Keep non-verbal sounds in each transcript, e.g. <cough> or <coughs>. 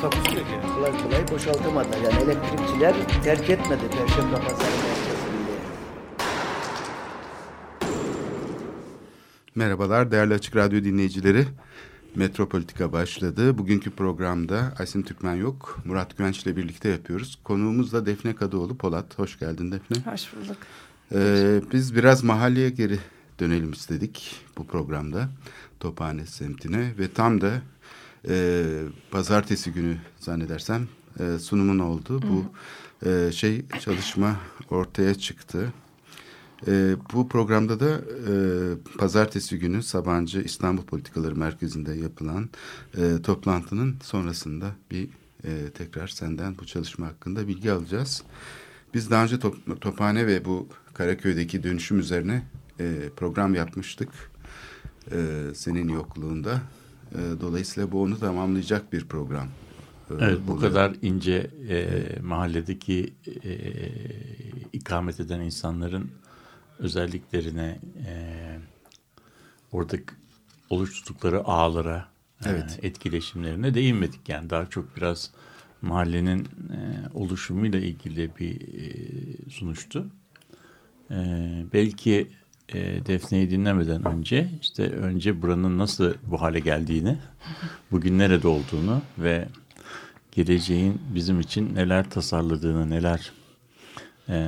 Takusuyor ki. kolay kolay boşaltamadılar. Yani elektrikçiler terk etmedi Perşembe Pazarı merkezini. Merhabalar değerli Açık Radyo dinleyicileri. Metropolitika başladı. Bugünkü programda Aysin Türkmen yok. Murat Güvenç ile birlikte yapıyoruz. Konuğumuz da Defne Kadıoğlu Polat. Hoş geldin Defne. Hoş bulduk. Ee, biz biraz mahalleye geri dönelim istedik bu programda. Tophane semtine ve tam da e, pazartesi günü zannedersem e, sunumun oldu. Bu e, şey çalışma ortaya çıktı. E, bu programda da e, pazartesi günü Sabancı İstanbul Politikaları Merkezi'nde yapılan e, toplantının sonrasında bir e, tekrar senden bu çalışma hakkında bilgi alacağız. Biz daha önce top, Tophane ve bu Karaköy'deki dönüşüm üzerine e, program yapmıştık. E, senin yokluğunda. E, dolayısıyla bu onu tamamlayacak bir program. e, Evet bu oluyor. kadar ince e, mahalledeki e, ikamet eden insanların özelliklerine e, oradaki oluşturdukları ağlara e, Evet. etkileşimlerine değinmedik. Yani daha çok biraz mahallenin e, oluşumuyla ilgili bir e, sunuştu. E, belki e, Defne'yi dinlemeden önce işte önce buranın nasıl bu hale geldiğini, bugün nerede olduğunu ve geleceğin bizim için neler tasarladığını, neler e,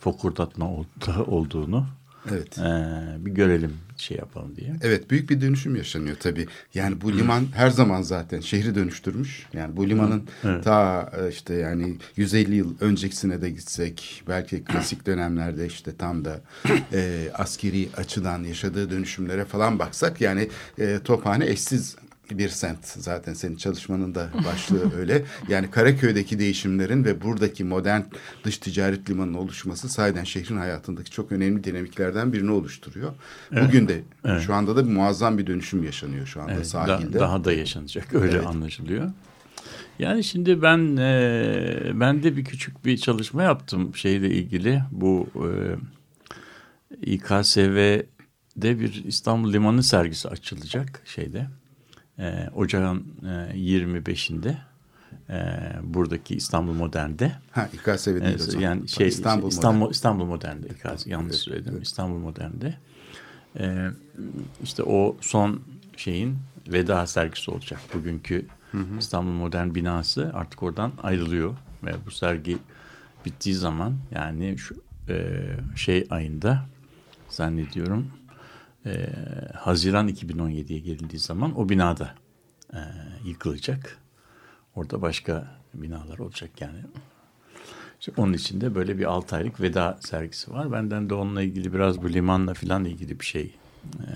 fokurdatma ol- <laughs> olduğunu Evet. e, bir görelim şey yapalım diye. Evet büyük bir dönüşüm yaşanıyor tabii. Yani bu liman her zaman zaten şehri dönüştürmüş. Yani bu limanın ta e, işte yani 150 yıl öncesine de gitsek belki klasik <clears throat> dönemlerde işte tam da e, askeri açıdan yaşadığı dönüşümlere falan baksak yani e, Tophane eşsiz bir semt zaten senin çalışmanın da başlığı <laughs> öyle. Yani Karaköy'deki değişimlerin ve buradaki modern dış ticaret limanının oluşması sahiden şehrin hayatındaki çok önemli dinamiklerden birini oluşturuyor. Bugün de şu anda da bir muazzam bir dönüşüm yaşanıyor şu anda Evet, da- sahilde. daha da yaşanacak öyle Evet. anlaşılıyor. Yani şimdi ben e, ben de bir küçük bir çalışma yaptım şeyle ilgili bu e, İKSV'de bir İstanbul Limanı sergisi açılacak şeyde e, Ocağın e, 25'inde e, buradaki İstanbul Modern'de. Ha İKSV değil Evet, zaman. yani şey İstanbul, İstanbul Modern. İstanbul, Modern'de İKS, yanlış söyledim. İstanbul Modern'de. Ee, işte o son şeyin veda sergisi olacak. Bugünkü İstanbul Modern binası artık oradan ayrılıyor ve bu sergi bittiği zaman yani şu e, şey ayında zannediyorum e, Haziran 2017'ye gelindiği zaman o binada e, yıkılacak. Orada başka binalar olacak yani. İşte onun için de böyle bir 6 aylık veda sergisi var. Benden de onunla ilgili biraz bu limanla falan ilgili bir şey e,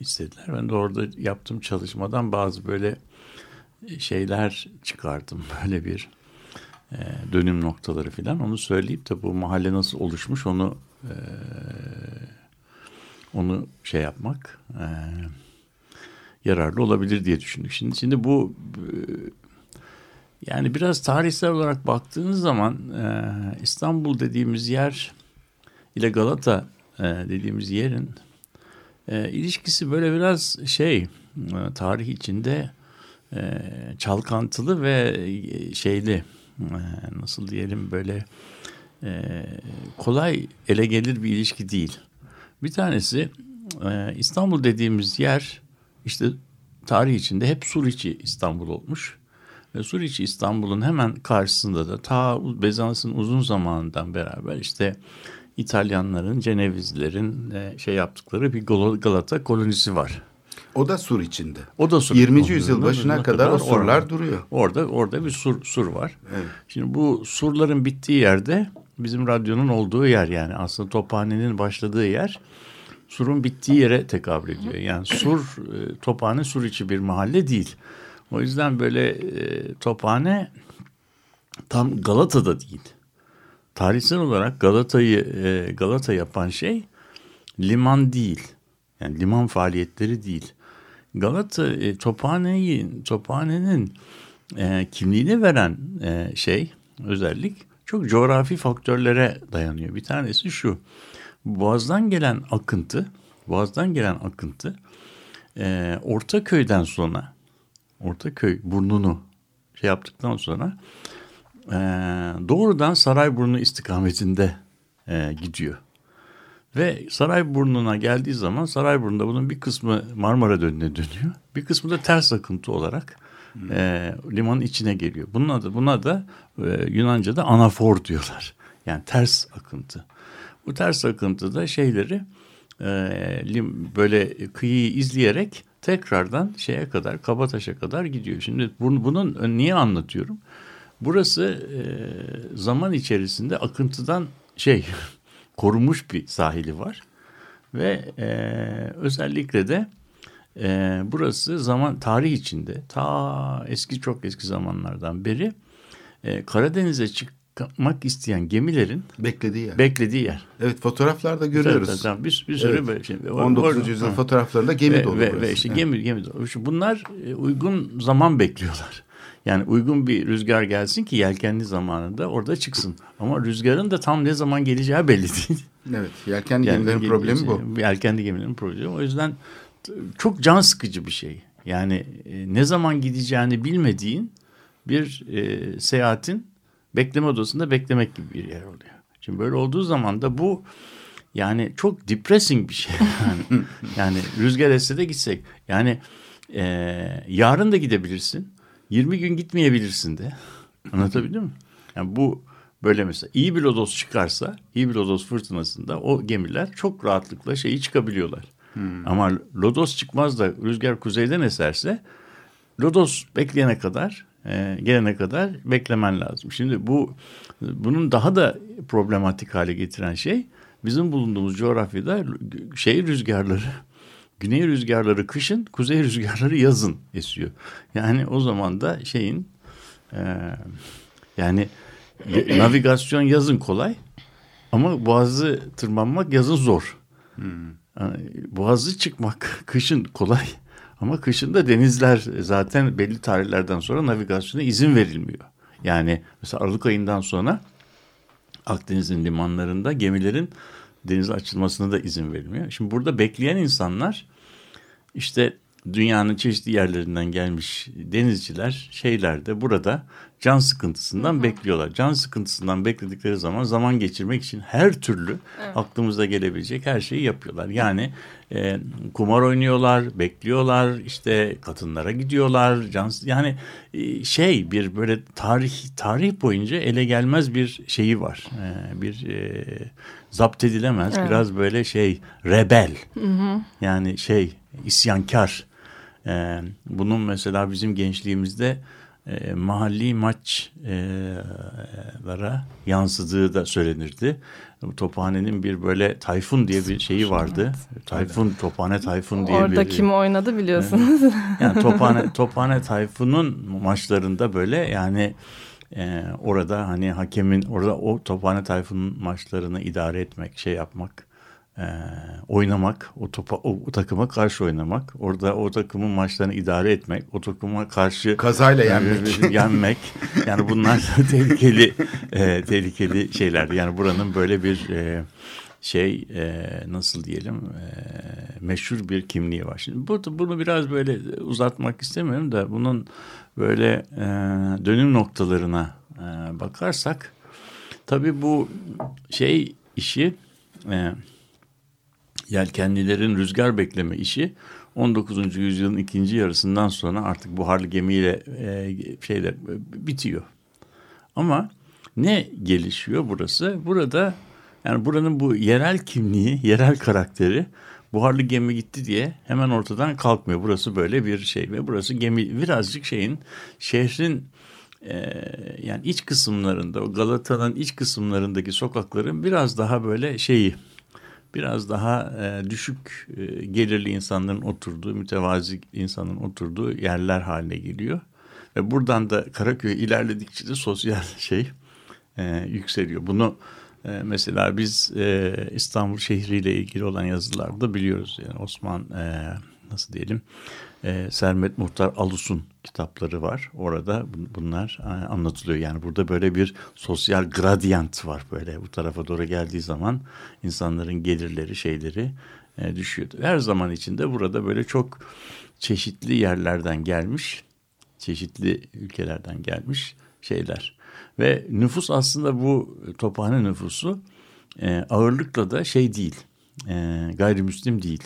istediler. Ben de orada yaptığım çalışmadan bazı böyle şeyler çıkardım. <laughs> Böyle bir e, dönüm noktaları falan. Onu söyleyip de bu mahalle nasıl oluşmuş onu e, onu şey yapmak e, yararlı olabilir diye düşündük. Şimdi şimdi bu e, yani biraz tarihsel olarak baktığınız zaman e, İstanbul dediğimiz yer ile Galata e, dediğimiz yerin e, ilişkisi böyle biraz şey e, tarih içinde e, çalkantılı ve e, şeyli e, nasıl diyelim böyle e, kolay ele gelir bir ilişki değil. Bir tanesi e, İstanbul dediğimiz yer işte tarih içinde hep Suriçi İstanbul olmuş. Ve Suriçi İstanbul'un hemen karşısında da ta Bizans'ın uzun zamanından beraber işte İtalyanların, Cenevizlilerin e, şey yaptıkları bir Gal- Galata kolonisi var. O da sur içinde. O da sur. 20. yüzyıl başına sonuna kadar o surlar orada. duruyor. Orada orada bir sur sur var. Evet. Şimdi bu surların bittiği yerde bizim radyonun olduğu yer yani aslında tophanenin başladığı yer surun bittiği yere tekabül ediyor. Yani sur e, tophane sur içi bir mahalle değil. O yüzden böyle e, tophane tam Galata'da değil. Tarihsel olarak Galata'yı e, Galata yapan şey liman değil. Yani liman faaliyetleri değil. Galata e, Tophane'yi Tophane'nin e, kimliğini veren e, şey özellik çok coğrafi faktörlere dayanıyor. Bir tanesi şu. Boğaz'dan gelen akıntı, Boğaz'dan gelen akıntı e, Ortaköy'den sonra Ortaköy burnunu şey yaptıktan sonra e, doğrudan Sarayburnu istikametinde e, gidiyor. Ve Sarayburnu'na geldiği zaman Sarayburnu'nda bunun bir kısmı Marmara Dönü'ne dönüyor. Bir kısmı da ters akıntı olarak e, limanın içine geliyor. Bunun adı, buna da e, Yunanca'da anafor diyorlar. Yani ters akıntı. Bu ters akıntıda şeyleri e, lim, böyle kıyıyı izleyerek tekrardan şeye kadar Kabataş'a kadar gidiyor. Şimdi bunu, bunun niye anlatıyorum? Burası e, zaman içerisinde akıntıdan şey <laughs> korunmuş bir sahili var ve e, özellikle de e, burası zaman tarih içinde ta eski çok eski zamanlardan beri e, Karadeniz'e çıkmak isteyen gemilerin Beklediği yer. beklediği yer. evet fotoğraflarda görüyoruz. Tabii, tabii, bir, bir sürü Evet. böyle şey. 19. yüzyıl fotoğraflarında gemi ve, dolu ve, burası. ve işte Evet. gemi gemi dolu. Şu Bunlar e, uygun zaman bekliyorlar. Yani uygun bir rüzgar gelsin ki yelkenli zamanında orada çıksın. Ama rüzgarın da tam ne zaman geleceği belli değil. Evet, yelkenli Yani gemilerin ge- problemi bu. Yelkenli gemilerin problemi. O yüzden çok can sıkıcı bir şey. Yani e, ne zaman gideceğini bilmediğin bir e, seyahatin bekleme odasında beklemek gibi bir yer oluyor. Şimdi böyle olduğu zaman da bu yani çok depressing bir şey. <laughs> Yani, yani rüzgar esse de gitsek. Yani e, yarın da gidebilirsin. 20 gün gitmeyebilirsin de. Anlatabildim mi? Yani bu böyle mesela iyi bir lodos çıkarsa, iyi bir lodos fırtınasında o gemiler çok rahatlıkla şeyi çıkabiliyorlar. Ama lodos çıkmaz da rüzgar kuzeyden eserse lodos bekleyene kadar, e, gelene kadar beklemen lazım. Şimdi bu bunun daha da problematik hale getiren şey bizim bulunduğumuz coğrafyada şey rüzgarları <laughs> Güney rüzgarları kışın, kuzey rüzgarları yazın esiyor. Yani o zaman da şeyin e, yani <coughs> navigasyon yazın kolay ama boğazı tırmanmak yazın zor. Yani boğazı çıkmak <laughs> kışın kolay ama kışın da denizler zaten belli tarihlerden sonra navigasyona izin verilmiyor. Yani mesela Aralık ayından sonra Akdeniz'in limanlarında gemilerin denize açılmasına da izin verilmiyor. Şimdi burada bekleyen insanlar işte dünyanın çeşitli yerlerinden gelmiş denizciler şeyler de burada can sıkıntısından bekliyorlar. Can sıkıntısından bekledikleri zaman zaman geçirmek için her türlü aklımıza gelebilecek her şeyi yapıyorlar. Yani e, kumar oynuyorlar, bekliyorlar, işte kadınlara gidiyorlar. Can, yani e, şey bir böyle tarih tarih boyunca ele gelmez bir şeyi var. E, bir e, zapt edilemez Evet. biraz böyle şey rebel. Yani şey isyankar. Ee, bunun mesela bizim gençliğimizde e, mahalli maçlara yansıdığı da söylenirdi. Bu Tophane'nin bir böyle Tayfun diye bir şeyi vardı. Tayfun, Tophane Tayfun diye Orada bir... kim oynadı biliyorsunuz. Yani Tophane, Tophane Tayfun'un maçlarında böyle yani e, orada hani hakemin orada o Tophane Tayfun'un maçlarını idare etmek, şey yapmak, e, oynamak, o, topa, o, o takıma karşı oynamak, orada o takımın maçlarını idare etmek, o takıma karşı Kazayla yenmek. <laughs> yenmek. Yani bunlar <laughs> tehlikeli e, tehlikeli şeyler. Yani buranın böyle bir e, şey e, nasıl diyelim e, meşhur bir kimliği var. Şimdi bu, bunu biraz böyle uzatmak istemiyorum da bunun böyle e, dönüm noktalarına e, bakarsak tabii bu şey işi e, yelkenlilerin rüzgar bekleme işi 19. yüzyılın ikinci yarısından sonra artık buharlı gemiyle e, şeyler e, bitiyor. Ama ne gelişiyor burası? Burada yani buranın bu yerel kimliği, yerel karakteri buharlı gemi gitti diye hemen ortadan kalkmıyor. Burası böyle bir şey ve burası gemi birazcık şeyin şehrin e, yani iç kısımlarında o Galata'nın iç kısımlarındaki sokakların biraz daha böyle şeyi biraz daha e, düşük e, gelirli insanların oturduğu, mütevazi insanın oturduğu yerler haline geliyor. Ve buradan da Karaköy ilerledikçe de sosyal <laughs> şey e, yükseliyor. Bunu e, mesela biz e, İstanbul şehriyle ilgili olan yazılarda biliyoruz. Yani Osman e, nasıl diyelim e, Sermet Muhtar Alus'un kitapları var. Orada bunlar e, anlatılıyor. Yani burada böyle bir sosyal gradient var böyle bu tarafa doğru geldiği zaman insanların gelirleri şeyleri e, düşüyor. Her zaman içinde burada böyle çok çeşitli yerlerden gelmiş, çeşitli ülkelerden gelmiş şeyler. Ve nüfus aslında bu tophane nüfusu e, ağırlıkla da şey değil, e, gayrimüslim değil.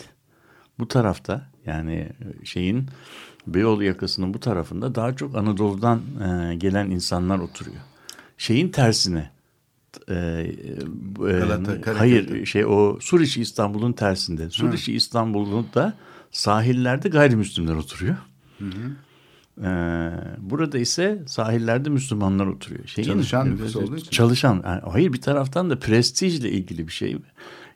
Bu tarafta yani şeyin Beyoğlu yakasının bu tarafında daha çok Anadolu'dan e, gelen insanlar oturuyor. Şeyin tersine e, e, Galata, hayır şey o Suriçi İstanbul'un tersinde. Suriçi İstanbul'da sahillerde gayrimüslimler oturuyor. Hı hı. Ee, burada ise sahillerde Müslümanlar oturuyor. Şeyin, çalışan nüfus olduğu için. Çalışan. Yani, hayır bir taraftan da prestijle ilgili bir şey.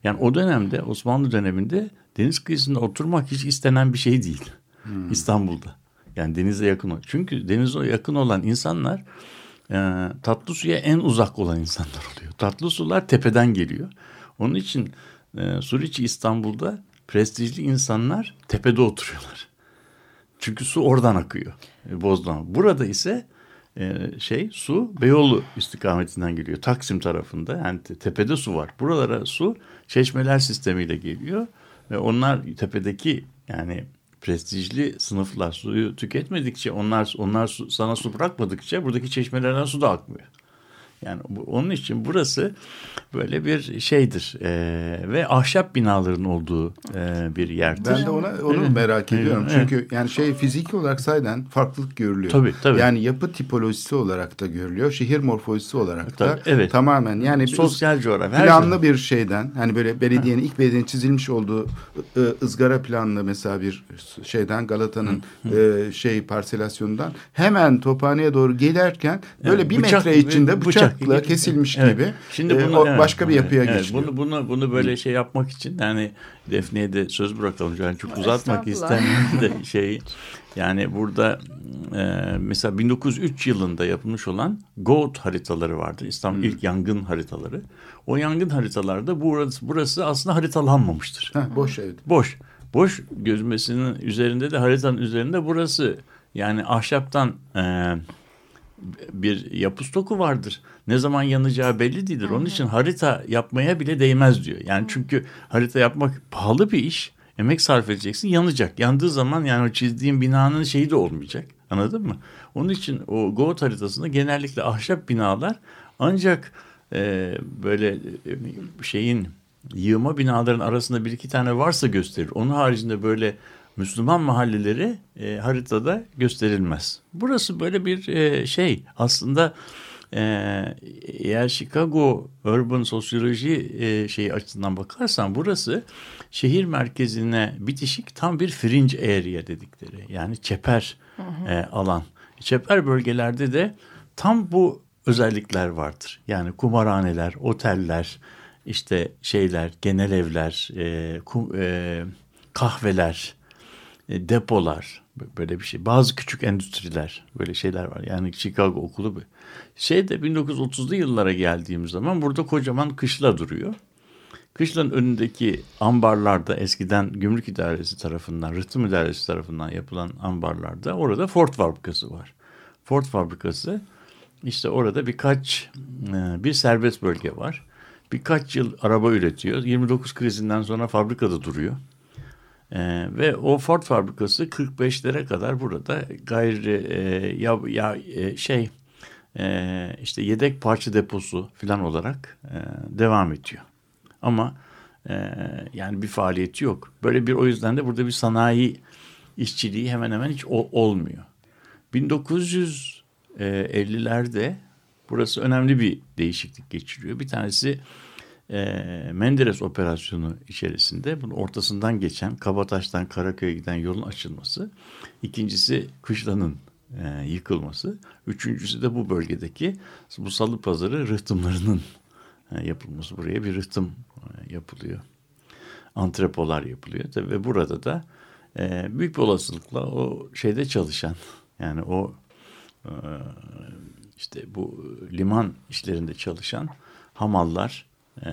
Yani o dönemde Osmanlı döneminde deniz kıyısında oturmak hiç istenen bir şey değil. Hmm. İstanbul'da. Yani denize yakın. Çünkü denize yakın olan insanlar e, tatlı suya en uzak olan insanlar oluyor. Tatlı sular tepeden geliyor. Onun için e, Suriçi İstanbul'da prestijli insanlar tepede oturuyorlar. Çünkü su oradan akıyor. E, Bozdoğan. Burada ise e, şey su Beyoğlu istikametinden geliyor. Taksim tarafında yani tepede su var. Buralara su çeşmeler sistemiyle geliyor. Ve onlar tepedeki yani prestijli sınıflar suyu tüketmedikçe onlar onlar su, sana su bırakmadıkça buradaki çeşmelerden su da akmıyor. Yani bu, onun için burası böyle bir şeydir e, ve ahşap binaların olduğu e, bir yerdir. Ben de ona onu evet. merak ediyorum. Evet. Çünkü yani şey fiziki olarak sayeden farklılık görülüyor. Tabii tabii. Yani yapı tipolojisi olarak da görülüyor. Şehir morfolojisi olarak da evet. tamamen yani sosyal coğrafya planlı bir şeyden hani böyle belediyenin ilk belediyenin çizilmiş olduğu ızgara planlı mesela bir şeyden Galata'nın e, şey parselasyonundan hemen Tophane'ye doğru gelirken böyle evet, bir bıçak, metre içinde bıçak bıçakla kesilmiş evet. gibi. Şimdi e, bunu, e, başka bir yapıya evet, geçiyor. Bunu bunu bunu böyle şey yapmak için yani Defne'ye de söz bırakalım. Yani çok uzatmak istemiyorum de şey yani burada e, mesela 1903 yılında yapılmış olan GOAT haritaları vardı. İstanbul hmm. ilk yangın haritaları. O yangın haritalarda burası, burası aslında haritalanmamıştır. Heh, boş evet. Boş. Boş gözmesinin üzerinde de haritanın üzerinde burası yani ahşaptan e, bir yapı stoku vardır. Ne zaman yanacağı belli değildir. Onun için harita yapmaya bile değmez diyor. Yani çünkü harita yapmak pahalı bir iş. Emek sarf edeceksin yanacak. Yandığı zaman yani o çizdiğin binanın şeyi de olmayacak. Anladın mı? Onun için o GOAT haritasında genellikle ahşap binalar ancak e, böyle e, şeyin yığma binaların arasında bir iki tane varsa gösterir. Onun haricinde böyle Müslüman mahalleleri e, haritada gösterilmez. Burası böyle bir e, şey aslında e, eğer Chicago Urban Sosyoloji e, şeyi açısından bakarsan burası şehir merkezine bitişik tam bir fringe area dedikleri yani çeper hı hı. E, alan. Çeper bölgelerde de tam bu özellikler vardır. Yani kumarhaneler, oteller, işte şeyler, genel evler, e, kum, e, kahveler, depolar böyle bir şey. Bazı küçük endüstriler böyle şeyler var. Yani Chicago okulu bir. Şeyde 1930'lu yıllara geldiğimiz zaman burada kocaman kışla duruyor. Kışlanın önündeki ambarlarda eskiden gümrük idaresi tarafından, rıhtım idaresi tarafından yapılan ambarlarda orada Ford fabrikası var. Ford fabrikası işte orada birkaç e, bir serbest bölge var. Birkaç yıl araba üretiyor. 29 krizinden sonra fabrikada duruyor. Ee, ve o Ford fabrikası 45'lere kadar burada gayri e, ya, ya e, şey e, işte yedek parça deposu falan olarak e, devam ediyor. Ama e, yani bir faaliyeti yok. Böyle bir o yüzden de burada bir sanayi işçiliği hemen hemen hiç ol, olmuyor. 1950'lerde burası önemli bir değişiklik geçiriyor. Bir tanesi e, Menderes operasyonu içerisinde bunun ortasından geçen Kabataş'tan Karaköy'e giden yolun açılması. İkincisi Kışla'nın e, yıkılması. Üçüncüsü de bu bölgedeki bu salı pazarı rıhtımlarının e, yapılması. Buraya bir rıhtım e, yapılıyor. Antrepolar yapılıyor. Tabii ve burada da e, büyük bir olasılıkla o şeyde çalışan yani o e, işte bu liman işlerinde çalışan hamallar, e,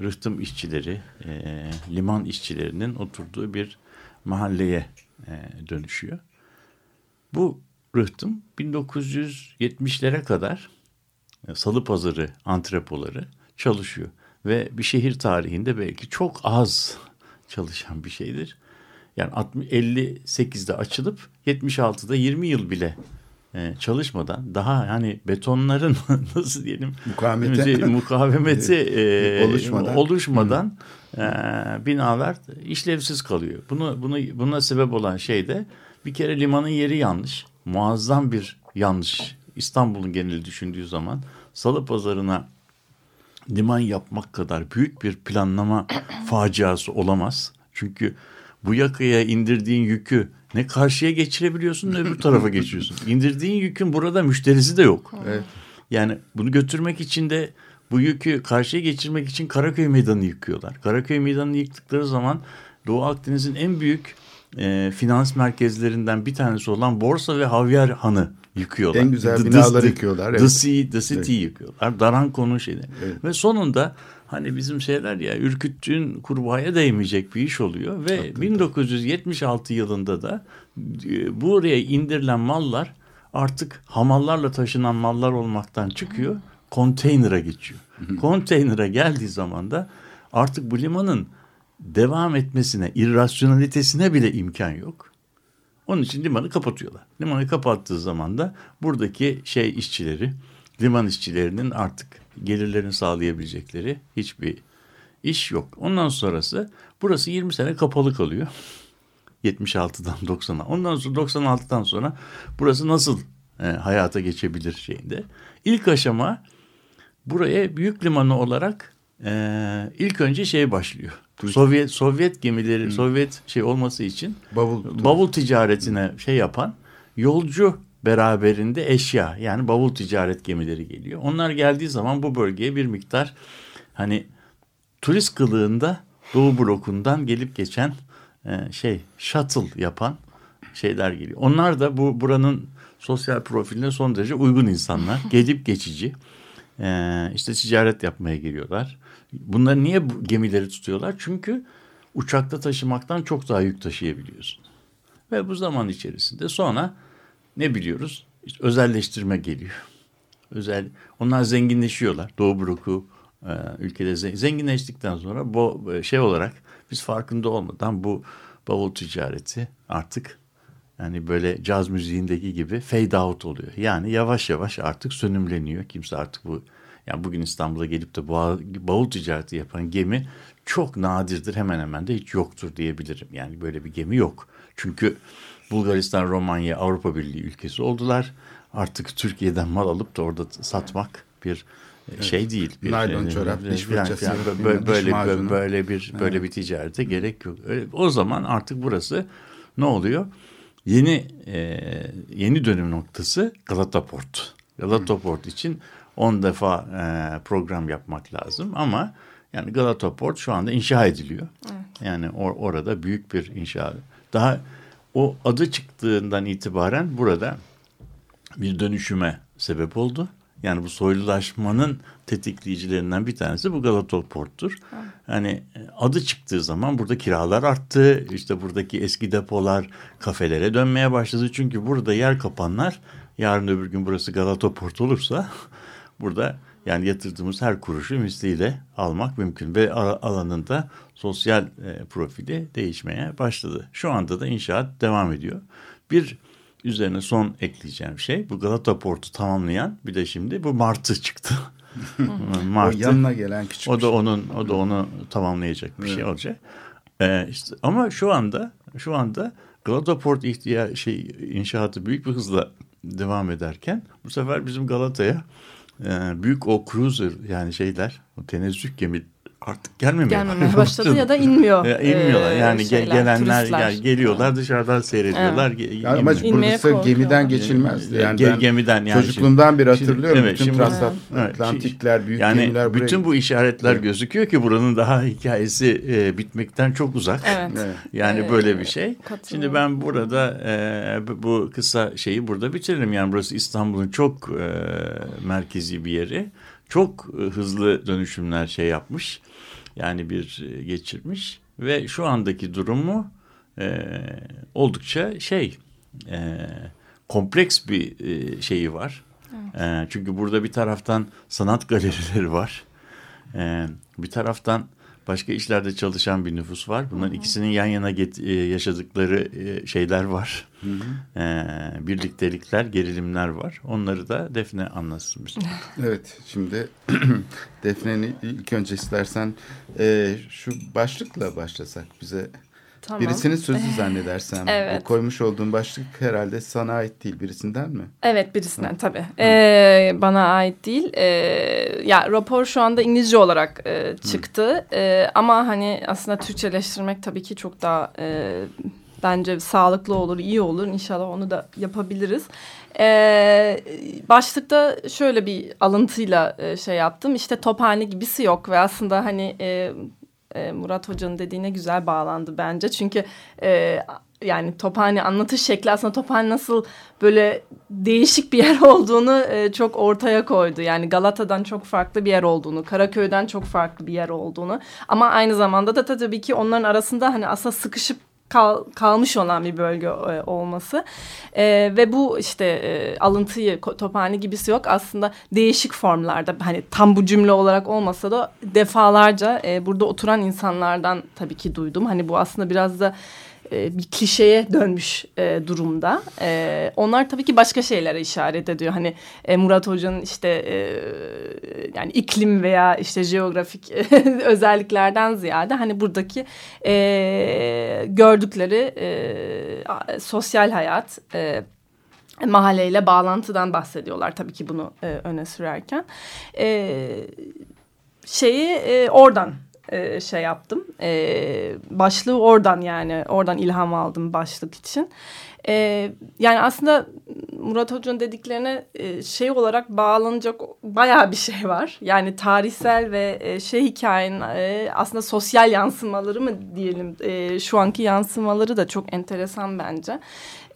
rıhtım işçileri, e, liman işçilerinin oturduğu bir mahalleye e, dönüşüyor. Bu rıhtım 1970'lere kadar e, salı pazarı antrepoları çalışıyor. Ve bir şehir tarihinde belki çok az çalışan bir şeydir. Yani 58'de açılıp 76'da 20 yıl bile e, çalışmadan daha hani betonların <laughs> nasıl diyelim Mukavemete, mukavemeti <laughs> e, oluşmadan, oluşmadan e, binalar işlevsiz kalıyor. Bunu bunu buna sebep olan şey de bir kere limanın yeri yanlış. Muazzam bir yanlış. İstanbul'un geneli düşündüğü zaman salı pazarına liman yapmak kadar büyük bir planlama <clears throat> faciası olamaz. Çünkü bu yakaya indirdiğin yükü ne karşıya geçirebiliyorsun ne öbür tarafa geçiyorsun. <laughs> İndirdiğin yükün burada müşterisi de yok. Evet. Yani bunu götürmek için de bu yükü karşıya geçirmek için Karaköy Meydanı'nı yıkıyorlar. Karaköy Meydanı'nı yıktıkları zaman Doğu Akdeniz'in en büyük e, finans merkezlerinden bir tanesi olan Borsa ve Havyar Hanı yıkıyorlar. En güzel The- binaları the- yıkıyorlar, The, evet. Sea, the City yıkıyorlar. Daranko'nun şeyini. Evet. Ve sonunda hani bizim şeyler ya ürküttüğün kurbağaya değmeyecek bir iş oluyor. Ve 1976 yılında da e, buraya indirilen mallar artık hamallarla taşınan mallar olmaktan çıkıyor. Konteynere geçiyor. Konteynere geldiği zaman da artık bu limanın devam etmesine, irrasyonalitesine bile imkan yok. Onun için limanı kapatıyorlar. Limanı kapattığı zaman da buradaki şey işçileri, liman işçilerinin artık gelirlerini sağlayabilecekleri hiçbir iş yok. Ondan sonrası burası 20 sene kapalı kalıyor. <laughs> 76'dan 90'a. Ondan sonra 96'dan sonra burası nasıl e, hayata geçebilir şeyinde. İlk aşama buraya büyük limanı olarak e, ilk önce şey başlıyor. Sovyet Sovyet gemileri, Sovyet şey olması için Bavul, bavul ticaretine şey yapan yolcu beraberinde eşya yani bavul ticaret gemileri geliyor. Onlar geldiği zaman bu bölgeye bir miktar hani turist kılığında Doğu blokundan gelip geçen e, şey shuttle yapan şeyler geliyor. Onlar da bu buranın sosyal profiline son derece uygun insanlar. <laughs> Gelip geçici. E, işte ticaret yapmaya geliyorlar. Bunlar niye gemileri tutuyorlar? Çünkü uçakta taşımaktan çok daha yük taşıyabiliyorsun. Ve bu zaman içerisinde sonra ne biliyoruz? İşte özelleştirme geliyor. Özel, onlar zenginleşiyorlar. Doğu bloku e, ülkede ze- zenginleştikten sonra bu e, şey olarak biz farkında olmadan bu bavul ticareti artık yani böyle caz müziğindeki gibi fade out oluyor. Yani yavaş yavaş artık sönümleniyor. Kimse artık bu yani bugün İstanbul'a gelip de bavul ticareti yapan gemi çok nadirdir. Hemen hemen de hiç yoktur diyebilirim. Yani böyle bir gemi yok. Çünkü Bulgaristan, Romanya Avrupa Birliği ülkesi oldular. Artık Türkiye'den mal alıp da orada satmak bir e, şey değil. Bir, Naylon e, çorap, diş fırçası, böyle böyle macunu. böyle bir böyle bir ticarete gerek yok. Öyle- o zaman artık burası ne oluyor? Yeni e, yeni dönüm noktası Galata Port. Galata Port için 10 defa e, program yapmak lazım ama yani Galata Port şu anda inşa ediliyor. Yani or- orada büyük bir inşa. Daha o adı çıktığından itibaren burada bir dönüşüme sebep oldu. Yani bu soylulaşmanın tetikleyicilerinden bir tanesi bu Galata Port'tur. Hani e, adı çıktığı zaman burada kiralar arttı. İşte buradaki eski depolar kafelere dönmeye başladı. Çünkü burada yer kapanlar yarın öbür gün burası Galata Port olursa <laughs> burada yani yatırdığımız her kuruşu misliyle almak mümkün. Ve alanında sosyal e, profili değişmeye başladı. Şu anda da inşaat devam ediyor. Bir üzerine son ekleyeceğim şey bu Galata Port'u tamamlayan bir de şimdi bu Martı çıktı. <laughs> o Martı. yanına gelen küçük O da şey. onun o da onu tamamlayacak bir şey olacak. Ee, işte ama şu anda şu anda Galata Port ihtiya şey inşaatı büyük bir hızla devam ederken bu sefer bizim Galata'ya büyük o cruiser yani şeyler o tenezzük gemi artık gelmemeye, gelmemeye başladı ya da inmiyor. <laughs> Ya, inmiyorlar. e, yani şeyler, gelenler turistler. gel- geliyorlar dışarıdan seyrediyorlar. Ge- Yani ama inmiyor. İnmeye burası gemiden geçilmezdi. Yani Ge- ben gemiden yani çocukluğumdan beri şimdi- hatırlıyorum. evet, bütün şimdi- transatlantikler, büyük yani gemiler buraya bütün bu işaretler Evet. gözüküyor ki buranın daha hikayesi e, bitmekten çok uzak. Evet. Evet. Yani Ee, böyle bir şey. katılıyorum. Şimdi ben burada e, bu- kısa şeyi burada bitiririm. Yani burası İstanbul'un çok e, merkezi bir yeri. Çok e, hızlı dönüşümler şey yapmış. Yani bir e, geçirmiş. Ve şu andaki durumu e, oldukça şey e, kompleks bir e, şeyi var. E, çünkü burada bir taraftan sanat galerileri var. E, bir taraftan başka işlerde çalışan bir nüfus var. Bunların ikisinin yan yana get- e, yaşadıkları e, şeyler var. E, birliktelikler, gerilimler var. Onları da Defne anlatsın bize. <laughs> Evet şimdi <clears throat> Defne'nin ilk önce istersen e, şu başlıkla başlasak bize. Tamam. Birisinin sözü <laughs> zannedersem. Evet. Bu koymuş olduğun başlık herhalde sana ait değil birisinden mi? Evet birisinden tabii. Ee, bana ait değil. Ee, ya rapor şu anda İngilizce olarak e, çıktı. Ee, ama hani aslında Türkçeleştirmek tabii ki çok daha e, bence sağlıklı olur, iyi olur. İnşallah onu da yapabiliriz. Ee, başlıkta şöyle bir alıntıyla e, şey yaptım. İşte tophane gibisi yok ve aslında hani e, e, Murat Hoca'nın dediğine güzel bağlandı bence. Çünkü e, yani Tophane anlatış şekli aslında Tophane nasıl böyle değişik bir yer <laughs> olduğunu e, çok ortaya koydu. Yani Galata'dan çok farklı bir yer olduğunu, Karaköy'den çok farklı bir yer olduğunu. Ama aynı zamanda da tabii ki onların arasında hani aslında sıkışıp kal, kalmış olan bir bölge e, olması. E, ve bu işte e, alıntıyı tophane gibisi yok. Aslında değişik formlarda hani tam bu cümle olarak olmasa da defalarca e, burada oturan insanlardan tabii ki duydum. Hani bu aslında biraz da e, bir klişeye dönmüş e, durumda. E, onlar tabii ki başka şeylere işaret ediyor. Hani e, Murat Hoca'nın işte e, yani iklim veya işte jeografik <laughs> özelliklerden ziyade hani buradaki e, gördükleri e, sosyal hayat, e, mahalleyle bağlantıdan bahsediyorlar tabii ki bunu e, öne sürerken. E, şeyi e, oradan e, şey yaptım. E, başlığı oradan yani oradan ilham aldım başlık için. E, yani aslında Murat Hoca'nın dediklerine e, şey olarak bağlanacak bayağı bir şey var. Yani tarihsel ve e, şey hikayenin e, aslında sosyal yansımaları mı diyelim e, şu anki yansımaları da çok enteresan bence.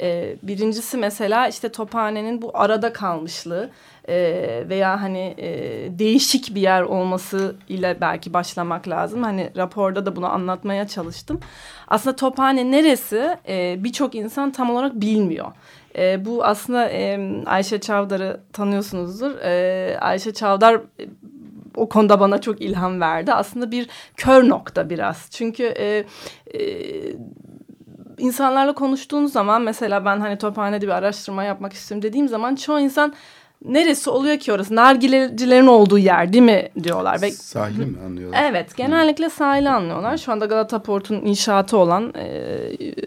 E, birincisi mesela işte Tophane'nin bu arada kalmışlığı e, veya hani e, değişik bir yer olması ile belki başlamak lazım. Hani raporda da bunu anlatmaya çalıştım. Aslında Tophane neresi e, birçok insan tam olarak bilmiyor. E, bu aslında e, Ayşe Çavdar'ı tanıyorsunuzdur. E, Ayşe Çavdar e, o konuda bana çok ilham verdi. Aslında bir kör nokta biraz. Çünkü e, e, insanlarla konuştuğunuz zaman mesela ben hani Tophane'de bir araştırma yapmak istiyorum dediğim zaman çoğu insan neresi oluyor ki orası? Nargilecilerin olduğu yer değil mi diyorlar. Ve Sahili mi anlıyorlar? Evet genellikle sahili anlıyorlar. Şu anda Galata Port'un inşaatı olan e,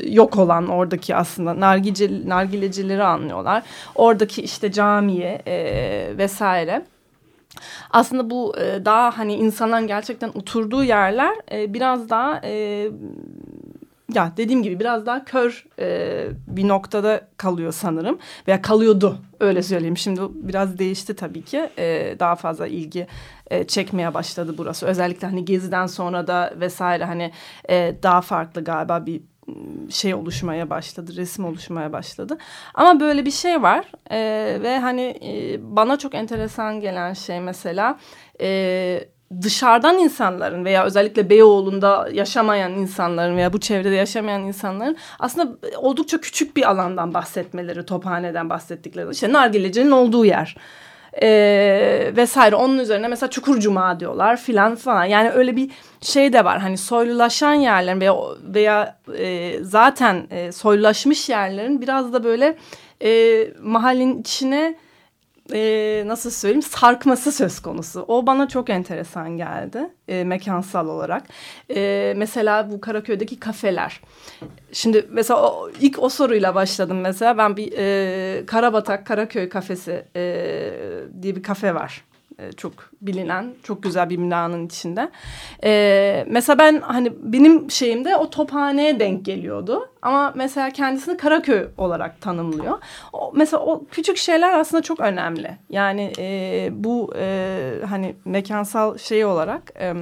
yok olan oradaki aslında nargice, nargilecileri anlıyorlar. Oradaki işte camiye e, vesaire. Aslında bu e, daha hani insanların gerçekten oturduğu yerler e, biraz daha e, ya dediğim gibi biraz daha kör e, bir noktada kalıyor sanırım veya kalıyordu öyle söyleyeyim. Şimdi biraz değişti tabii ki e, daha fazla ilgi e, çekmeye başladı burası. Özellikle hani Gezi'den sonra da vesaire hani e, daha farklı galiba bir şey oluşmaya başladı, resim oluşmaya başladı. Ama böyle bir şey var e, ve hani e, bana çok enteresan gelen şey mesela e, dışarıdan insanların veya özellikle Beyoğlu'nda yaşamayan insanların veya bu çevrede yaşamayan insanların aslında oldukça küçük bir alandan bahsetmeleri, tophaneden bahsettikleri. İşte nargilecinin olduğu yer e, vesaire. Onun üzerine mesela Çukur Cuma diyorlar filan falan. Yani öyle bir şey de var. Hani soylulaşan yerlerin veya, veya e, zaten e, soylulaşmış yerlerin biraz da böyle e, mahallenin içine e, nasıl söyleyeyim sarkması söz konusu. O bana çok enteresan geldi e, mekansal olarak. E, mesela bu Karaköy'deki kafeler. Şimdi mesela o, ilk o soruyla başladım mesela. Ben bir e, Karabatak Karaköy kafesi e, diye bir kafe var. E, çok bilinen çok güzel bir binanın içinde. E, mesela ben hani benim şeyimde o tophaneye denk geliyordu. Ama mesela kendisini Karaköy olarak tanımlıyor. O, mesela o küçük şeyler aslında çok önemli. Yani e, bu e, hani mekansal şey olarak... E,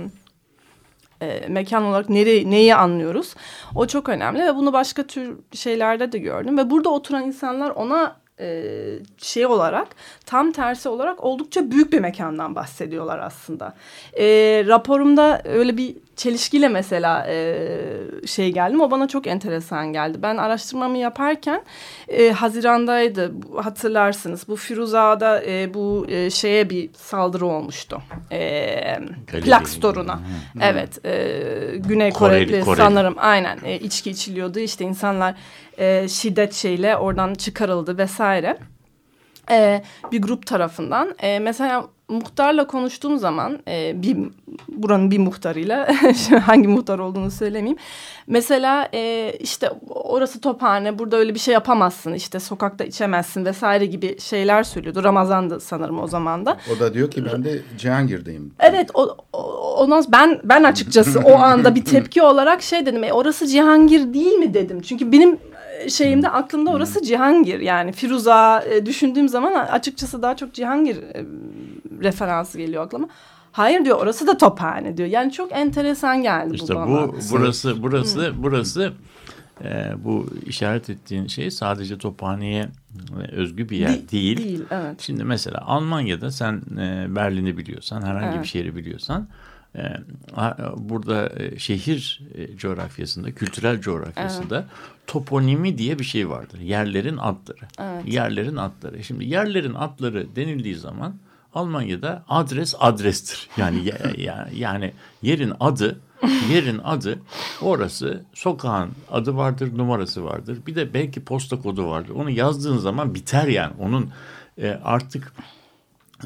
e, mekan olarak nereyi, neyi anlıyoruz. O çok önemli ve bunu başka tür şeylerde de gördüm. Ve burada oturan insanlar ona e, şey olarak tam tersi olarak oldukça büyük bir mekandan bahsediyorlar aslında. E, raporumda öyle bir çelişkiyle mesela e, şey geldim. O bana çok enteresan geldi. Ben araştırmamı yaparken e, Haziran'daydı hatırlarsınız. Bu Firuza'da e, bu e, şeye bir saldırı olmuştu. E, plak storuna. Evet. E, Güney Koreli, Koreli, Koreli sanırım aynen e, içki içiliyordu. İşte insanlar e, şiddet şeyle oradan çıkarıldı vesaire. E, bir grup tarafından. E, mesela muhtarla konuştuğum zaman e, bir buranın bir muhtarıyla <laughs> hangi muhtar olduğunu söylemeyeyim. Mesela e, işte orası tophane burada öyle bir şey yapamazsın işte sokakta içemezsin vesaire gibi şeyler söylüyordu. Ramazan'dı sanırım o zaman da. O da diyor ki ben de Cihangir'deyim. Evet o, o, ondan ben ben açıkçası o anda bir tepki <laughs> olarak şey dedim e, orası Cihangir değil mi dedim. Çünkü benim şeyimde aklımda orası Cihangir yani Firuza e, düşündüğüm zaman açıkçası daha çok Cihangir e, referansı geliyor aklıma. Hayır diyor orası da tophane diyor. Yani çok enteresan geldi işte bu bana. Bu burası burası burası e, bu işaret ettiğin şey sadece tophaneye özgü bir yer De değil. Değil evet. Şimdi mesela Almanya'da sen e, Berlin'i biliyorsan herhangi Evet. bir şehri biliyorsan e, burada e, şehir e, coğrafyasında kültürel coğrafyasında toponimi diye bir şey vardır. Yerlerin adları. Evet. Yerlerin adları. Şimdi yerlerin adları denildiği zaman Almanya'da adres adrestir. Yani ya- ya- yani yerin adı yerin adı orası sokağın adı vardır numarası vardır. Bir de belki posta kodu vardır. Onu yazdığın zaman biter yani. Onun e, artık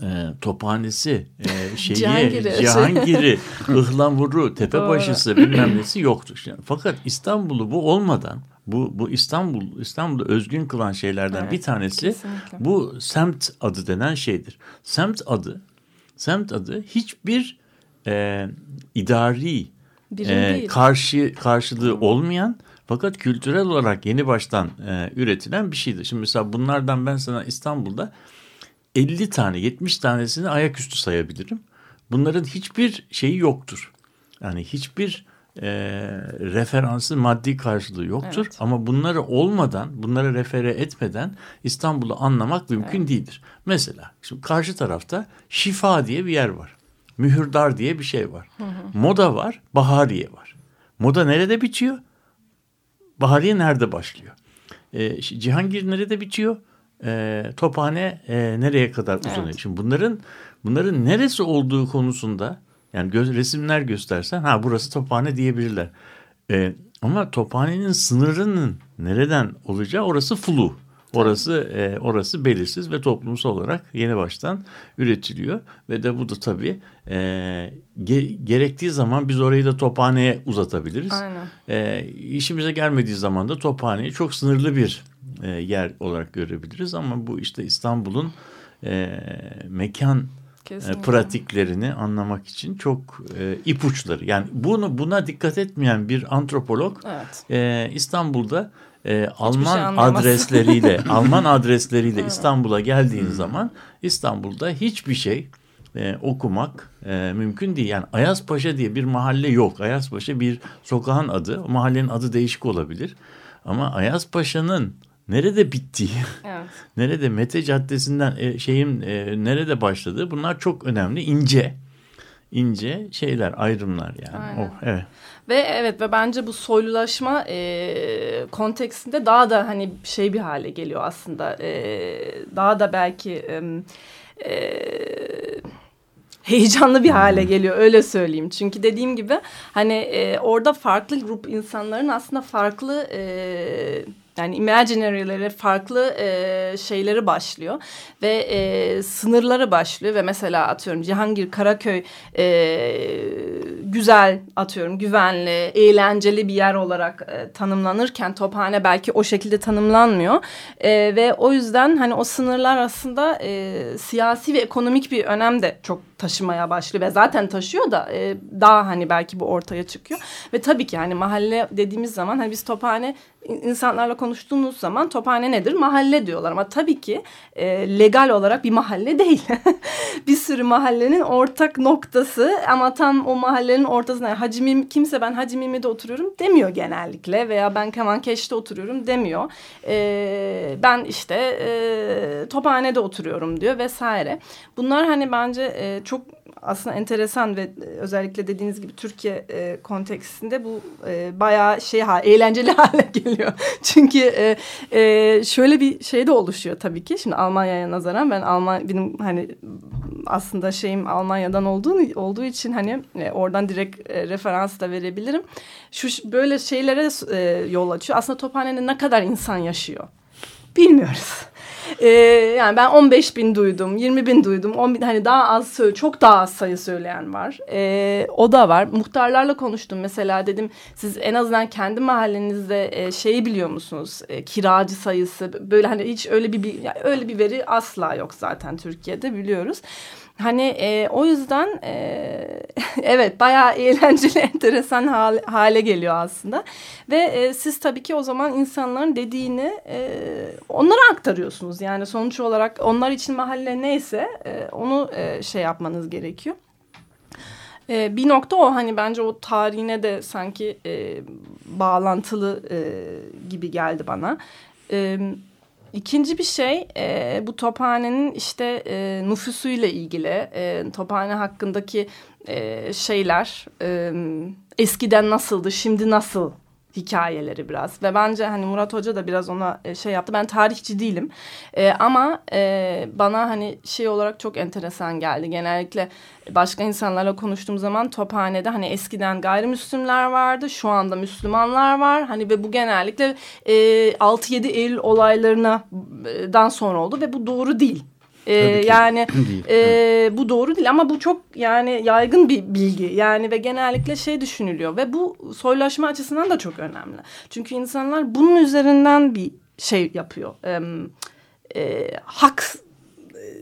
e, tophanesi, e, şeyi, Cihangir'i. Cihangir'i, <laughs> Ihlamur'u, Tepebaşısı bilmem nesi yoktur. Yani, fakat İstanbul'u bu olmadan bu, bu İstanbul İstanbul'u özgün kılan şeylerden Evet, bir tanesi kesinlikle. bu semt adı denen şeydir. Semt adı semt adı hiçbir e, idari Birim e, değil. karşı karşılığı olmayan fakat kültürel olarak yeni baştan e, üretilen bir şeydir. Şimdi mesela bunlardan ben sana İstanbul'da 50 tane 70 tanesini ayaküstü sayabilirim. Bunların hiçbir şeyi yoktur. Yani hiçbir e, referansı maddi karşılığı yoktur. Evet. Ama bunları olmadan, bunları refere etmeden İstanbul'u anlamak mümkün değildir. Mesela şimdi karşı tarafta Şifa diye bir yer var. Mühürdar diye bir şey var. Moda var, Bahariye var. Moda nerede bitiyor? Bahariye nerede başlıyor? E, Cihangir nerede bitiyor? E, tophane e, nereye kadar uzanıyor? Evet. Şimdi bunların bunların neresi olduğu konusunda yani göz, resimler göstersen ha burası tophane diyebilirler. E, ama tophanenin sınırının nereden olacağı orası flu. Orası e, orası belirsiz ve toplumsal olarak yeni baştan üretiliyor ve de bu da tabii e, ge- gerektiği zaman biz orayı da tophaneye uzatabiliriz. Aynen. E, işimize gelmediği zaman da tophaneyi çok sınırlı bir e, yer olarak görebiliriz ama bu işte İstanbul'un e, mekan Kesinlikle. pratiklerini anlamak için çok e, ipuçları. Yani bunu buna dikkat etmeyen bir antropolog Evet. e, İstanbul'da e, Alman şey adresleriyle <laughs> Alman adresleriyle İstanbul'a geldiğin zaman İstanbul'da hiçbir şey e, okumak e, mümkün değil. Yani Ayazpaşa diye bir mahalle yok. Ayazpaşa bir sokağın adı. O mahallenin adı değişik olabilir. Ama Ayazpaşa'nın nerede bittiği, Evet. <laughs> nerede Mete Caddesi'nden e, şeyin e, nerede başladığı bunlar çok önemli. ince ince şeyler, ayrımlar yani. Aynen. Oh, evet. Ve evet ve bence bu soylulaşma e, kontekstinde daha da hani şey bir hale geliyor aslında. E, daha da belki e, e, heyecanlı bir hale geliyor öyle söyleyeyim. Çünkü dediğim gibi hani e, orada farklı grup insanların aslında farklı e, yani imaginary'leri farklı e, şeyleri başlıyor ve e, sınırları başlıyor ve mesela atıyorum Cihangir Karaköy e, güzel atıyorum güvenli, eğlenceli bir yer olarak e, tanımlanırken Tophane belki o şekilde tanımlanmıyor. E, ve o yüzden hani o sınırlar aslında e, siyasi ve ekonomik bir önem de çok taşımaya başlıyor ve zaten taşıyor da e, daha hani belki bu ortaya çıkıyor. Ve tabii ki hani mahalle dediğimiz zaman hani biz Tophane insanlarla konuştuğumuz zaman Tophane nedir? Mahalle diyorlar ama tabii ki e, legal olarak bir mahalle değil. <laughs> bir sürü mahallenin ortak noktası ama tam o mahallenin ortasında yani Hacı kimse ben Hacı Mimi'de oturuyorum demiyor genellikle veya ben Kemankeş'te oturuyorum demiyor. E, ben işte e, Tophane'de oturuyorum diyor vesaire. Bunlar hani bence e, çok aslında enteresan ve e, özellikle dediğiniz gibi Türkiye e, kontekstinde bu e, bayağı şey ha, eğlenceli <laughs> hale geliyor. Çünkü e, e, şöyle bir şey de oluşuyor tabii ki. Şimdi Almanya'ya nazaran ben Alman benim hani aslında şeyim Almanya'dan olduğu olduğu için hani e, oradan direkt e, referans da verebilirim. Şu böyle şeylere e, yol açıyor. Aslında Tophane'de ne kadar insan yaşıyor? Bilmiyoruz. Ee, yani ben 15 bin duydum, 20 bin duydum. 10 bin, hani daha az çok daha az sayı söyleyen var. Ee, o da var. Muhtarlarla konuştum mesela dedim siz en azından kendi mahallenizde e, şeyi biliyor musunuz? E, kiracı sayısı böyle hani hiç öyle bir, öyle bir veri asla yok zaten Türkiye'de biliyoruz. Hani e, o yüzden e, <laughs> evet bayağı eğlenceli, <laughs> enteresan hale, hale geliyor aslında. Ve e, siz tabii ki o zaman insanların dediğini e, onlara aktarıyorsunuz. Yani sonuç olarak onlar için mahalle neyse e, onu e, şey yapmanız gerekiyor. E, bir nokta o hani bence o tarihine de sanki e, bağlantılı e, gibi geldi bana. Evet İkinci bir şey e, bu tophanenin işte e, nüfusuyla ilgili e, tophane hakkındaki e, şeyler e, eskiden nasıldı şimdi nasıl hikayeleri biraz ve bence hani Murat Hoca da biraz ona e, şey yaptı. Ben tarihçi değilim e, ama e, bana hani şey olarak çok enteresan geldi. Genellikle başka insanlarla konuştuğum zaman Tophane'de hani eskiden gayrimüslimler vardı, şu anda Müslümanlar var. Hani ve bu genellikle e, 6-7 Eylül olaylarından sonra oldu ve bu doğru değil. Ee, yani <clears throat> e, bu doğru değil ama bu çok yani yaygın bir bilgi yani ve genellikle şey düşünülüyor ve bu soylaşma açısından da çok önemli. Çünkü insanlar bunun üzerinden bir şey yapıyor. E, e, hak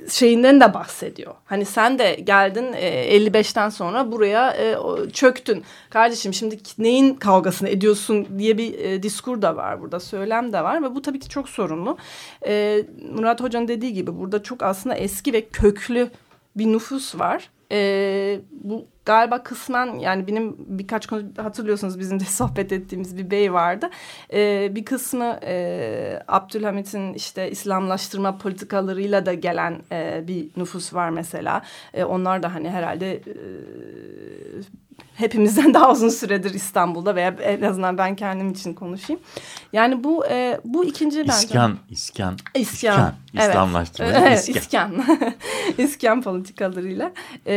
şeyinden de bahsediyor. Hani sen de geldin e, 55'ten sonra buraya e, çöktün. Kardeşim şimdi neyin kavgasını ediyorsun diye bir e, diskur da var burada. Söylem de var ve bu tabii ki çok sorunlu. E, Murat Hoca'nın dediği gibi burada çok aslında eski ve köklü bir nüfus var. E, bu galiba kısmen yani benim birkaç konu hatırlıyorsunuz bizim de <laughs> sohbet ettiğimiz bir bey vardı. Ee, bir kısmı e, Abdülhamit'in işte İslamlaştırma politikalarıyla da gelen e, bir nüfus var mesela. E, onlar da hani herhalde e, hepimizden <laughs> daha uzun süredir İstanbul'da veya en azından ben kendim için konuşayım. Yani bu e, bu ikinci bence. İskan, iskan. İskan. iskan. Evet. İslamlaştırma. Evet, iskan. iskan <laughs> politikalarıyla e,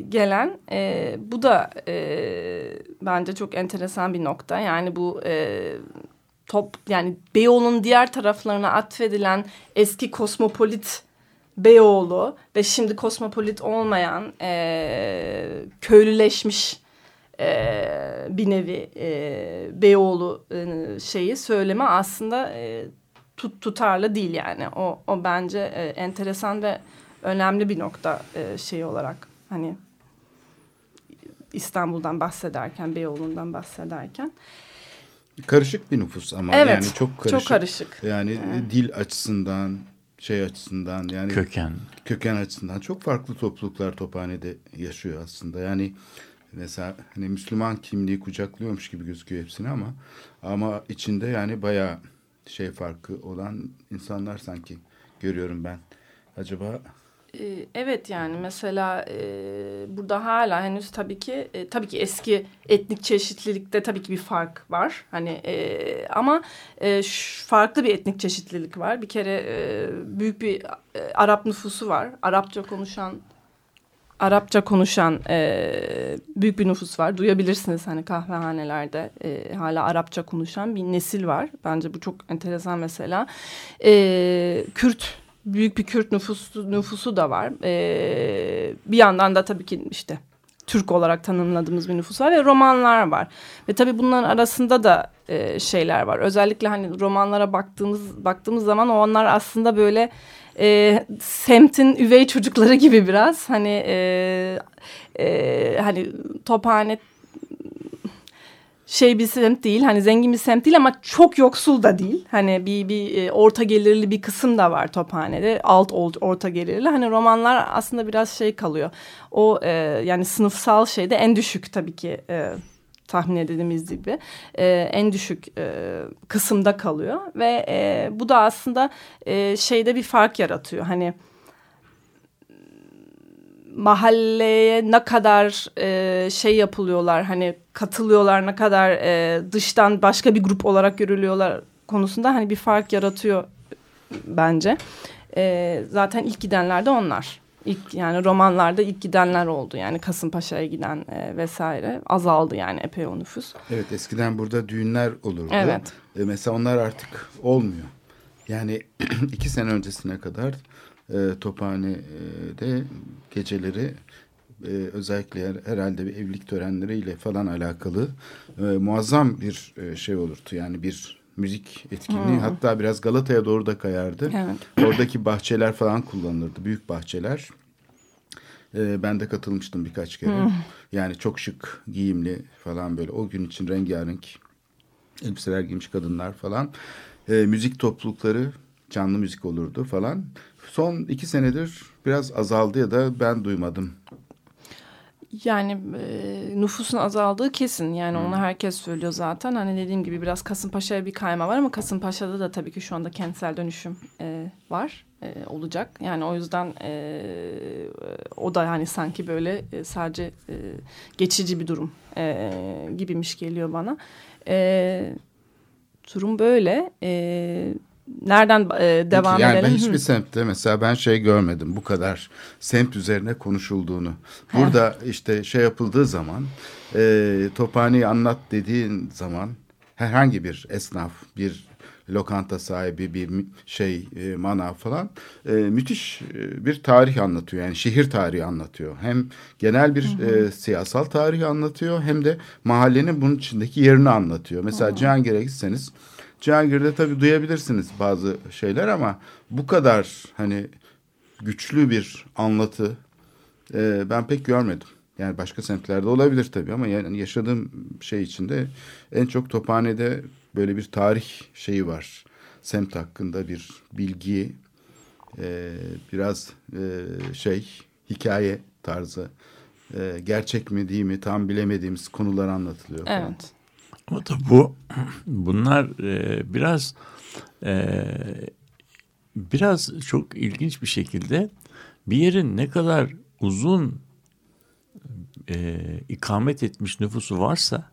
gelen e, bu da e, bence çok enteresan bir nokta. Yani bu e, top yani Beyoğlu'nun diğer taraflarına atfedilen eski kosmopolit Beyoğlu ve şimdi kosmopolit olmayan e, köylüleşmiş e, bir nevi e, Beyoğlu e, şeyi söyleme aslında e, tut, tutarlı değil yani. O, o bence e, enteresan ve önemli bir nokta e, şey olarak hani İstanbul'dan bahsederken, Beyoğlu'ndan bahsederken. Karışık bir nüfus ama evet, yani çok karışık. Çok karışık. Yani evet. dil açısından, şey açısından yani köken köken açısından çok farklı topluluklar Tophane'de yaşıyor aslında. Yani mesela hani Müslüman kimliği kucaklıyormuş gibi gözüküyor hepsini ama ama içinde yani bayağı şey farkı olan insanlar sanki görüyorum ben. Acaba evet yani mesela e, burada hala henüz tabii ki e, tabii ki eski etnik çeşitlilikte tabii ki bir fark var. Hani e, ama farklı bir etnik çeşitlilik var. Bir kere büyük bir Arap nüfusu var. Arapça konuşan Arapça konuşan e, büyük bir nüfus var. Duyabilirsiniz hani kahvehanelerde e, hala Arapça konuşan bir nesil var. Bence bu çok enteresan mesela. E, Kürt büyük bir Kürt nüfusu, nüfusu da var. Ee, bir yandan da tabii ki işte Türk olarak tanımladığımız bir nüfus var ve romanlar var. Ve tabii bunların arasında da e, şeyler var. Özellikle hani romanlara baktığımız baktığımız zaman onlar aslında böyle e, semtin üvey çocukları gibi biraz. Hani e, e, hani tophane şey bir semt değil hani zengin bir semt değil ama çok yoksul da değil. Hani bir bir e, orta gelirli bir kısım da var Tophane'de alt orta gelirli. Hani romanlar aslında biraz şey kalıyor. O e, yani sınıfsal şeyde en düşük tabii ki e, tahmin edildiğimiz gibi e, en düşük e, kısımda kalıyor ve e, bu da aslında e, şeyde bir fark yaratıyor. Hani mahalleye ne kadar e, şey yapılıyorlar hani katılıyorlar ne kadar e, dıştan başka bir grup olarak görülüyorlar konusunda hani bir fark yaratıyor bence. E, zaten ilk gidenler de onlar. İlk yani romanlarda ilk gidenler oldu. Yani Kasımpaşa'ya giden e, vesaire azaldı yani epey o nüfus. Evet eskiden burada düğünler olurdu. Evet. E, mesela onlar artık olmuyor. Yani <clears throat> iki sene öncesine kadar e, Tophane'de geceleri e, özellikle herhalde bir evlilik törenleriyle falan alakalı e, muazzam bir e, şey olurdu. Yani bir müzik etkinliği hmm. hatta biraz Galata'ya doğru da kayardı. Evet. Oradaki bahçeler falan kullanılırdı. Büyük bahçeler. E, ben de katılmıştım birkaç kere. Hmm. Yani çok şık, giyimli falan böyle o gün için rengarenk elbiseler giymiş kadınlar falan. E, müzik toplulukları canlı müzik olurdu falan. Son iki senedir biraz azaldı ya da ben duymadım. Yani e, nüfusun azaldığı kesin. Yani hmm. onu herkes söylüyor zaten. Hani dediğim gibi biraz Kasımpaşa'ya bir kayma var ama Kasımpaşa'da da tabii ki şu anda kentsel dönüşüm e, var. E, olacak. Yani o yüzden e, o da hani sanki böyle e, sadece e, geçici bir durum e, gibiymiş geliyor bana. E, durum böyle. E, nereden e, devam yani edelim? Ben hiçbir semtte mesela ben şey görmedim bu kadar semt üzerine konuşulduğunu. Burada işte şey yapıldığı zaman e, Tophane'yi anlat dediğin zaman herhangi bir esnaf, bir lokanta sahibi, bir şey e, manav falan e, müthiş e, bir tarih anlatıyor. Yani şehir tarihi anlatıyor. Hem genel bir hı hı. E, siyasal tarihi anlatıyor hem de mahallenin bunun içindeki yerini anlatıyor. Mesela Cihangir'e gitseniz Cihangir'de tabii duyabilirsiniz bazı şeyler ama bu kadar hani güçlü bir anlatı e, ben pek görmedim. Yani başka semtlerde olabilir tabii ama yani yaşadığım şey içinde en çok Tophane'de böyle bir tarih şeyi var. Semt hakkında bir bilgi, e, biraz e, şey hikaye tarzı. E, gerçek mi değil mi tam bilemediğimiz konular anlatılıyor. Falan. Ama tabii bu <clears throat> bunlar e, biraz e, biraz çok ilginç bir şekilde bir yerin ne kadar uzun e, ikamet etmiş nüfusu varsa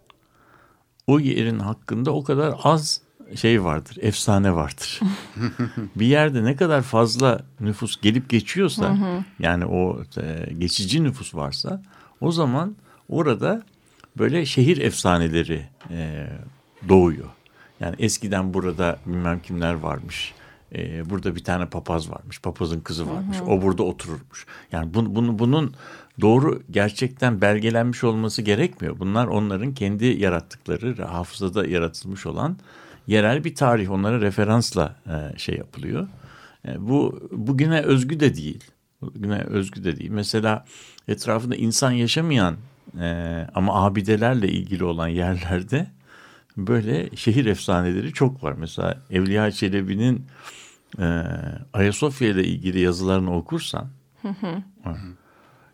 o yerin hakkında o kadar az şey vardır, efsane vardır. <laughs> bir yerde ne kadar fazla nüfus gelip geçiyorsa, yani o e, geçici nüfus varsa, o zaman orada böyle şehir efsaneleri e, doğuyor. Yani eskiden burada bilmem kimler varmış. E, burada bir tane papaz varmış. Papazın kızı varmış. Hı hı. O burada otururmuş. Yani bu, bunu, bunun doğru gerçekten belgelenmiş olması gerekmiyor. Bunlar onların kendi yarattıkları, hafızada yaratılmış olan yerel bir tarih. Onlara referansla e, şey yapılıyor. E, bu bugüne özgü de değil. Bugüne özgü de değil. Mesela etrafında insan yaşamayan e, ama abidelerle ilgili olan yerlerde böyle şehir efsaneleri çok var. Mesela Evliya Çelebi'nin e, Ayasofya ile ilgili yazılarını okursan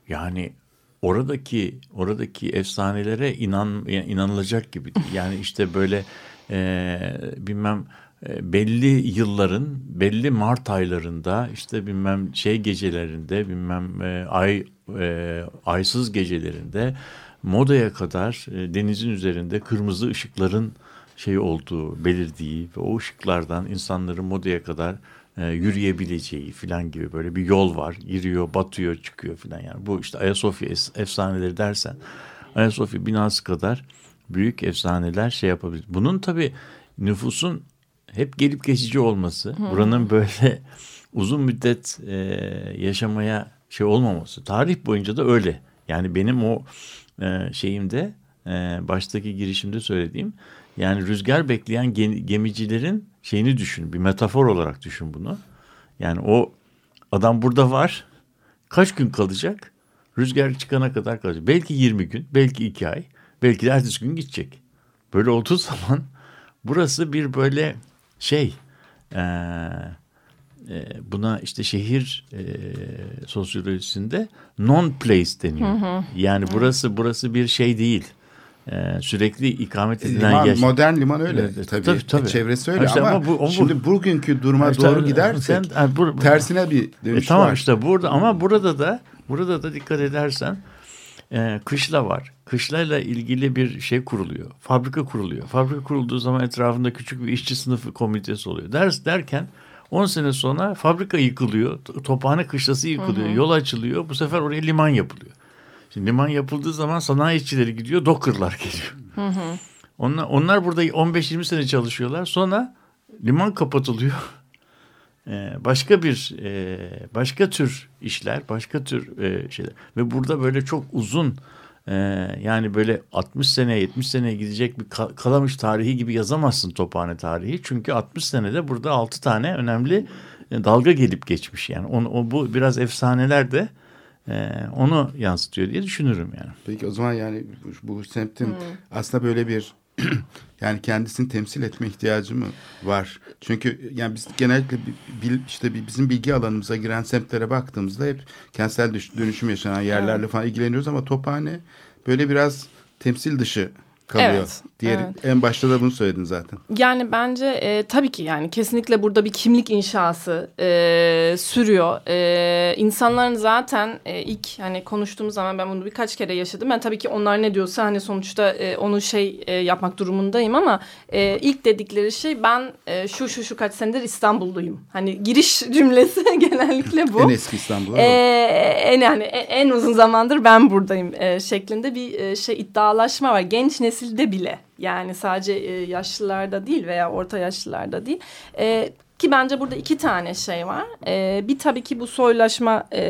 yani oradaki oradaki efsanelere inan inanılacak gibi değil. Yani işte böyle e, bilmem e, belli yılların belli Mart aylarında işte bilmem şey gecelerinde bilmem e, ay e, aysız gecelerinde modaya kadar e, denizin üzerinde kırmızı ışıkların şey olduğu belirdiği ve o ışıklardan insanların modaya kadar e, yürüyebileceği filan gibi böyle bir yol var. Giriyor, batıyor, çıkıyor filan yani. Bu işte Ayasofya efsaneleri dersen Ayasofya binası kadar büyük efsaneler şey yapabilir. Bunun tabii nüfusun hep gelip geçici olması, hmm. buranın böyle <laughs> uzun müddet e, yaşamaya şey olmaması. Tarih boyunca da öyle Yani benim o e, şeyimde e, baştaki girişimde söylediğim yani rüzgar bekleyen gemicilerin şeyini düşün. Bir metafor olarak düşün bunu. Yani o adam burada var. Kaç gün kalacak? Rüzgar çıkana kadar kalacak. Belki 20 gün, belki 2 ay, belki de ertesi gün gidecek. Böyle olduğu <laughs> zaman burası bir böyle şey e, e, buna işte şehir e, sosyolojisinde non place deniyor. Hı hı. Yani burası burası bir şey değil. Ee, sürekli ikamet edilen liman, yaş... Modern liman öyle e, tabii. tabii, tabii. Çevresi öyle işte ama, ama bu, şimdi bugünkü duruma işte, doğru gidersek sen, yani bur, tersine bir dönüş e, tamam var. işte burada ama burada da burada da dikkat edersen e, kışla var. Kışlayla ilgili bir şey kuruluyor. Fabrika kuruluyor. Fabrika kurulduğu zaman etrafında küçük bir işçi sınıfı komitesi oluyor. Ders derken 10 sene sonra fabrika yıkılıyor. Tophane kışlası yıkılıyor. Hı hı. Yol açılıyor. Bu sefer oraya liman yapılıyor. Şimdi liman yapıldığı zaman sanayi işçileri gidiyor. Docker'lar geliyor. Hı hı. Onlar, onlar burada 15-20 sene çalışıyorlar. Sonra liman kapatılıyor. Ee, başka bir e, başka tür işler, başka tür e, şeyler ve burada böyle çok uzun e, yani böyle 60 sene 70 seneye gidecek bir kalamış tarihi gibi yazamazsın Tophane tarihi. Çünkü 60 senede burada 6 tane önemli dalga gelip geçmiş yani. Onu, o, bu biraz efsaneler de onu yansıtıyor diye düşünürüm yani. Peki o zaman yani bu, bu semtin hmm. aslında böyle bir <clears throat> yani kendisini temsil etme ihtiyacı mı var? Çünkü yani biz genellikle bil, işte bizim bilgi alanımıza giren semtlere baktığımızda hep kentsel dönüşüm yaşanan yerlerle falan ilgileniyoruz ama Tophane böyle biraz temsil dışı kalıyor. Evet, Diğer evet. en başta da bunu söyledin zaten. Yani bence e, tabii ki yani kesinlikle burada bir kimlik inşası e, sürüyor. E, insanların zaten e, ilk hani konuştuğumuz zaman ben bunu birkaç kere yaşadım. Ben tabii ki onlar ne diyorsa hani sonuçta e, onu şey e, yapmak durumundayım ama e, ilk dedikleri şey ben e, şu şu şu kaç senedir İstanbulluyum. Hani giriş <laughs> cümlesi genellikle bu. en eski İstanbul. E, en yani en, uzun zamandır ben buradayım e, şeklinde bir e, şey iddialaşma var. Genç nesil nesilde bile yani sadece e, yaşlılarda değil veya orta yaşlılarda değil. E, ki bence burada iki tane şey var. Ee, bir tabii ki bu soylaşma e,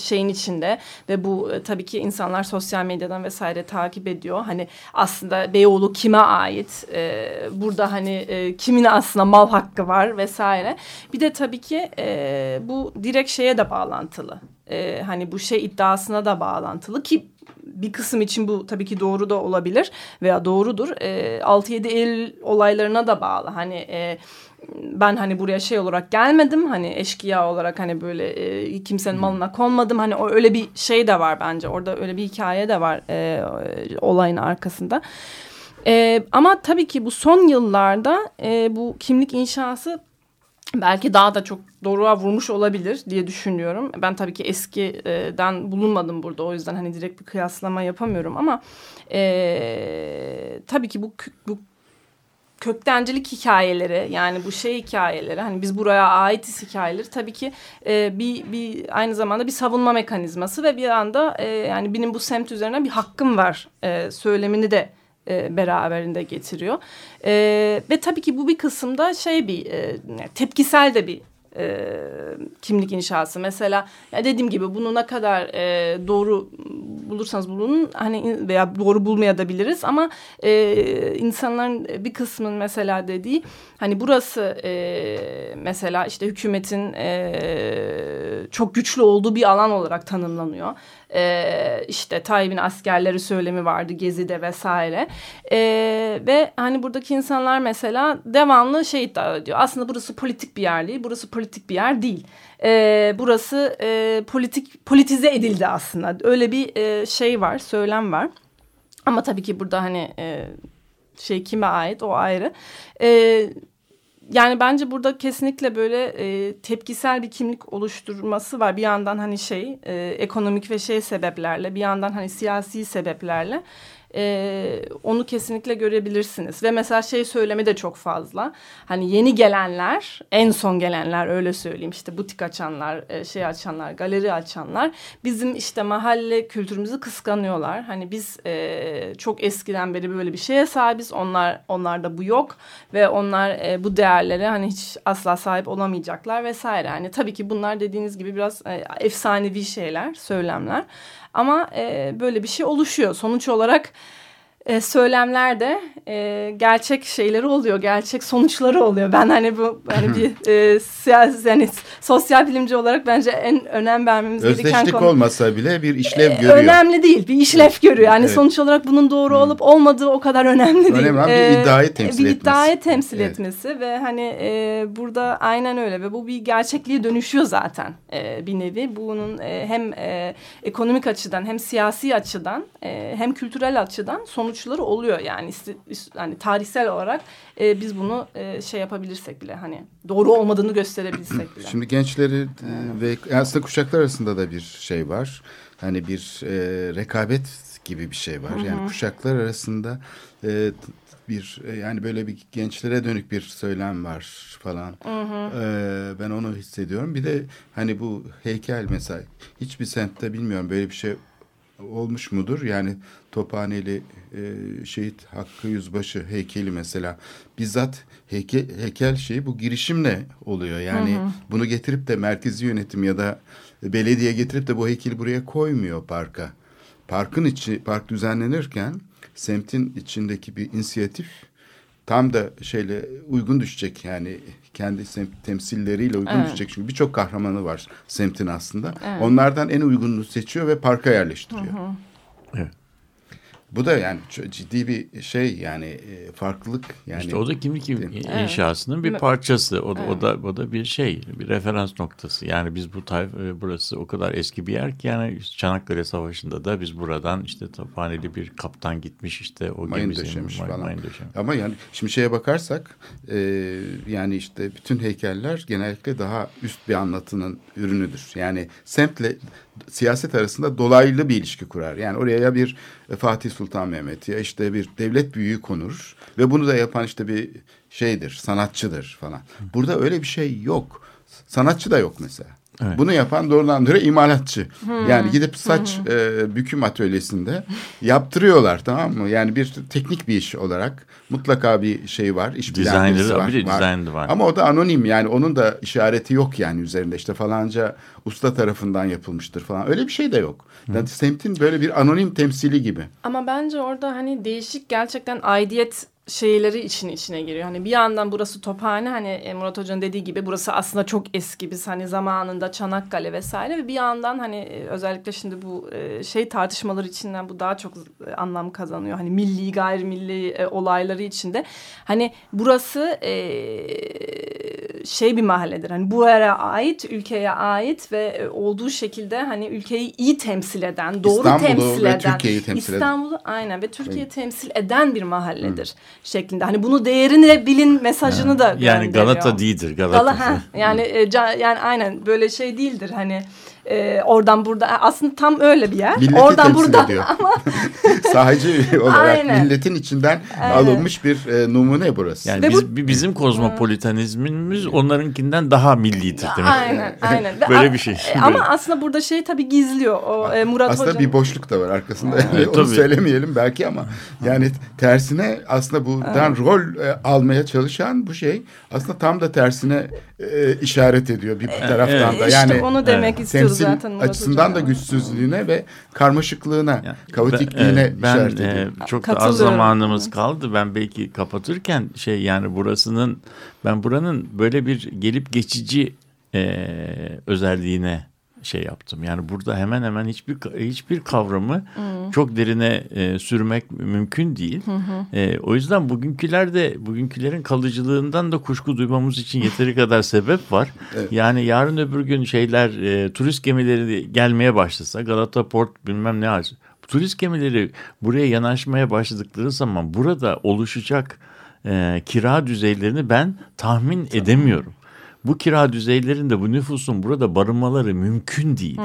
şeyin içinde ve bu e, tabii ki insanlar sosyal medyadan vesaire takip ediyor. Hani aslında Beyoğlu kime ait? E, burada hani e, kimin aslında mal hakkı var vesaire. Bir de tabii ki e, bu direkt şeye de bağlantılı. E, hani bu şey iddiasına da bağlantılı ki bir kısım için bu tabii ki doğru da olabilir veya doğrudur. E, 6-7 Eylül olaylarına da bağlı. Hani e, ben hani buraya şey olarak gelmedim hani eşkıya olarak hani böyle e, kimsenin malına konmadım hani o öyle bir şey de var bence orada öyle bir hikaye de var e, olayın arkasında. E, ama tabii ki bu son yıllarda e, bu kimlik inşası belki daha da çok doğruğa vurmuş olabilir diye düşünüyorum. Ben tabii ki eskiden bulunmadım burada o yüzden hani direkt bir kıyaslama yapamıyorum ama e, tabii ki bu bu köktencilik hikayeleri yani bu şey hikayeleri hani biz buraya aitiz hikayeleri tabii ki e, bir bir aynı zamanda bir savunma mekanizması ve bir anda e, yani benim bu semt üzerine bir hakkım var e, söylemini de e, beraberinde getiriyor. E, ve tabii ki bu bir kısımda şey bir e, tepkisel de bir e, kimlik inşası. Mesela ya dediğim gibi bunu ne kadar e, doğru bulursanız bulun hani veya doğru bulmayabiliriz ama e, insanların bir kısmının mesela dediği hani burası e, mesela işte hükümetin e, çok güçlü olduğu bir alan olarak tanımlanıyor e, işte Tayyip'in askerleri söylemi vardı Gezi'de vesaire. E, ve hani buradaki insanlar mesela devamlı şey iddia ediyor. Aslında burası politik bir yer değil. Burası politik bir yer değil. E, burası e, politik politize edildi aslında. Öyle bir e, şey var, söylem var. Ama tabii ki burada hani e, şey kime ait o ayrı. E, yani bence burada kesinlikle böyle e, tepkisel bir kimlik oluşturması var. Bir yandan hani şey e, ekonomik ve şey sebeplerle bir yandan hani siyasi sebeplerle. E, onu kesinlikle görebilirsiniz. Ve mesela şey söylemi de çok fazla. Hani yeni gelenler, en son gelenler öyle söyleyeyim işte butik açanlar, e, şey açanlar, galeri açanlar bizim işte mahalle kültürümüzü kıskanıyorlar. Hani biz e, çok eskiden beri böyle bir şeye sahibiz. Onlar onlarda bu yok ve onlar e, bu değerlere hani hiç asla sahip olamayacaklar vesaire. Yani tabii ki bunlar dediğiniz gibi biraz e, efsanevi şeyler, söylemler. Ama e, böyle bir şey oluşuyor. Sonuç olarak e, söylemler de e, gerçek şeyleri oluyor, gerçek sonuçları oluyor. Ben hani bu hani bir e, siyasi yani sosyal bilimci olarak bence en önem vermemiz gereken Özdeşlik konu. olmasa bile bir işlev E, görüyor. Önemli değil, bir işlev görüyor. Yani Evet. sonuç olarak bunun doğru olup olmadığı o kadar önemli değil. Önemli olan bir E, iddiayı temsil Bir iddiayı etmesi. temsil Evet. etmesi ve hani e, burada aynen öyle ve bu bir gerçekliğe dönüşüyor zaten e, bir nevi. Bunun e, hem e, ekonomik açıdan hem siyasi açıdan e, hem kültürel açıdan sonuçları oluyor yani hani tarihsel olarak e, biz bunu e, şey yapabilirsek bile hani doğru olmadığını gösterebilsek bile. Şimdi gençleri e, ve aslında kuşaklar arasında da bir şey var. Hani bir e, rekabet gibi bir şey var. Yani kuşaklar arasında e, bir e, yani böyle bir gençlere dönük bir söylem var falan. E, ben onu hissediyorum. Bir de hani bu heykel mesela hiçbir semtte bilmiyorum böyle bir şey olmuş mudur? Yani Tophaneli e, şehit Hakkı Yüzbaşı heykeli mesela bizzat heykel, heykel şeyi bu girişimle oluyor. Yani bunu getirip de merkezi yönetim ya da belediye getirip de bu heykeli buraya koymuyor parka. Parkın içi park düzenlenirken semtin içindeki bir inisiyatif tam da şeyle uygun düşecek yani kendi semt temsilleriyle uygun Evet. düşecek çünkü birçok kahramanı var semtin aslında. Onlardan en uygununu seçiyor ve parka yerleştiriyor. Evet. Bu da yani ciddi bir şey yani e, farklılık yani. İşte o da kimlik Evet. inşasının bir parçası. O da, o da o da bir şey, bir referans noktası. Yani biz bu tayf e, burası o kadar eski bir yer ki yani Çanakkale Savaşı'nda da biz buradan işte Tophaneli bir kaptan gitmiş işte o mayın döşemiş may- falan. mayın döşemiş. Ama yani şimdi şeye bakarsak e, yani işte bütün heykeller genellikle daha üst bir anlatının ürünüdür. Yani semtle siyaset arasında dolaylı bir ilişki kurar. Yani oraya ya bir e, Fatih Sultan Mehmet ya işte bir devlet büyüğü konur ve bunu da yapan işte bir şeydir, sanatçıdır falan. Burada öyle bir şey yok. Sanatçı da yok mesela. Evet. Bunu yapan doğrudan doğruya imalatçı. Yani gidip saç e, büküm atölyesinde yaptırıyorlar tamam mı? Yani bir teknik bir iş olarak mutlaka bir şey var. iş bilen birisi Designer'ı bir designer'ı var. Ama o da anonim yani onun da işareti yok yani üzerinde işte falanca usta tarafından yapılmıştır falan. Öyle bir şey de yok. Yani semtin böyle bir anonim temsili gibi. Ama bence orada hani değişik gerçekten aidiyet şeyleri için içine giriyor. Hani bir yandan burası Tophane hani e, Murat Hoca'nın dediği gibi burası aslında çok eski. Biz hani zamanında Çanakkale vesaire ve bir yandan hani e, özellikle şimdi bu e, şey tartışmaları içinden bu daha çok anlam kazanıyor. Hani milli gayrimilli olayları içinde. Hani burası e, şey bir mahalledir. Hani bu yere ait, ülkeye ait ve e, olduğu şekilde hani ülkeyi iyi temsil eden, doğru İstanbul'u temsil ve eden. Türkiye'yi temsil eden. İstanbul'u aynen ve Türkiye'yi temsil eden bir mahalledir şeklinde. Hani bunu değerini bilin mesajını da Yani gönderiyor. Galata değildir. Galata. Gala, ha, yani e, ca- yani aynen böyle şey değildir hani e, oradan burada aslında tam öyle bir yer. Milleti oradan buradan ediyor. <laughs> ama <laughs> Sahici <laughs> olarak Aynen. milletin içinden Aynen. alınmış bir e, numune burası. Yani Ve biz, bi- bizim kozmopolitanizmimiz onlarınkinden daha millidir demek. aynen aynen. Böyle bir şey. e, ama aslında burada şey tabii gizliyor o e, Murat aslında Hoca'nın. bir boşluk da var arkasında. Evet, Onu tabii. söylemeyelim belki ama yani tersine aslında buradan rol e, almaya çalışan bu şey aslında tam da tersine e, işaret ediyor bir taraftan da. E, işte Yani onu demek istiyordu zaten Murat açısından da güçsüzlüğüne ve karmaşıklığına, Yani kaotikliğine ben, ben, işaret e, ediyor. çok da az zamanımız kaldı. Ben belki kapatırken şey yani burasının ben buranın böyle bir gelip geçici e, özelliğine şey yaptım. Yani burada hemen hemen hiçbir hiçbir kavramı çok derine e, sürmek mümkün değil. E, o yüzden bugünküler de bugünkülerin kalıcılığından da kuşku duymamız için yeteri kadar sebep var. <laughs> Evet. Yani yarın öbür gün şeyler e, turist gemileri gelmeye başlasa Galata Port bilmem ne aç. Turist gemileri buraya yanaşmaya başladıkları zaman burada oluşacak e, kira düzeylerini ben tahmin edemiyorum. Bu kira düzeylerinde bu nüfusun burada barınmaları mümkün değil.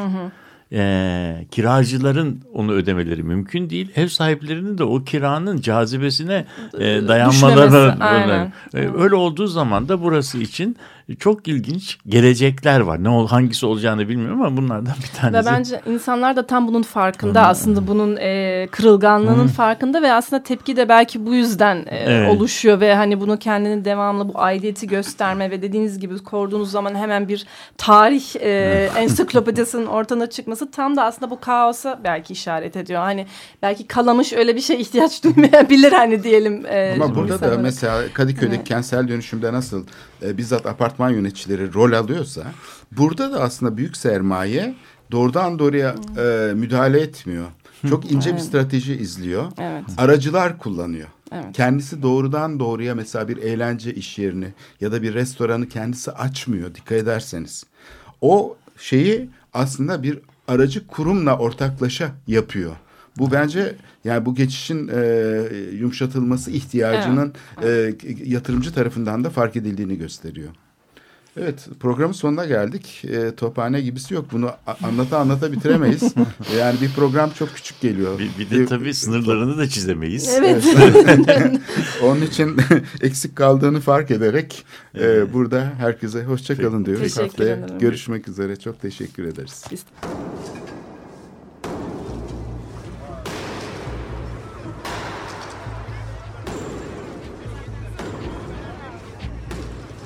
e, kiracıların onu ödemeleri mümkün değil. Ev sahiplerinin de o kiranın cazibesine e, dayanmaları Düşmemesi, aynen. e, öyle olduğu zaman da burası için çok ilginç gelecekler var. Ne ol hangisi olacağını bilmiyorum ama bunlardan bir Ve tanesi. bence insanlar da tam bunun farkında aslında bunun e, kırılganlığının farkında ve aslında tepki de belki bu yüzden e, Evet. oluşuyor ve hani bunu kendini devamlı bu aidiyeti gösterme ve dediğiniz gibi korduğunuz zaman hemen bir tarih e, ensiklopedisinin ortana çıkması tam da aslında bu kaosa belki işaret ediyor. Hani belki Kalamış öyle bir şey ihtiyaç duymayabilir hani diyelim. e, Ama burada da mesela Kadıköy'deki kentsel dönüşümde nasıl e, bizzat apartman yöneticileri rol alıyorsa burada da aslında büyük sermaye doğrudan doğruya e, müdahale etmiyor. Çok ince bir strateji izliyor. Evet. Aracılar kullanıyor. Evet. Kendisi doğrudan doğruya mesela bir eğlence iş yerini ya da bir restoranı kendisi açmıyor dikkat ederseniz. O şeyi aslında bir aracı kurumla ortaklaşa yapıyor. Bu bence yani bu geçişin e, yumuşatılması ihtiyacının e, yatırımcı tarafından da fark edildiğini gösteriyor. Evet programın sonuna geldik. E, tophane gibisi yok. Bunu anlata anlata bitiremeyiz. <laughs> yani bir program çok küçük geliyor. bir, bir de tabii sınırlarını da çizemeyiz. Evet. <laughs> Onun için <laughs> eksik kaldığını fark ederek e, burada herkese hoşça kalın diyoruz. Teşekkür Haftaya ederim. görüşmek üzere. Çok teşekkür ederiz. Biz-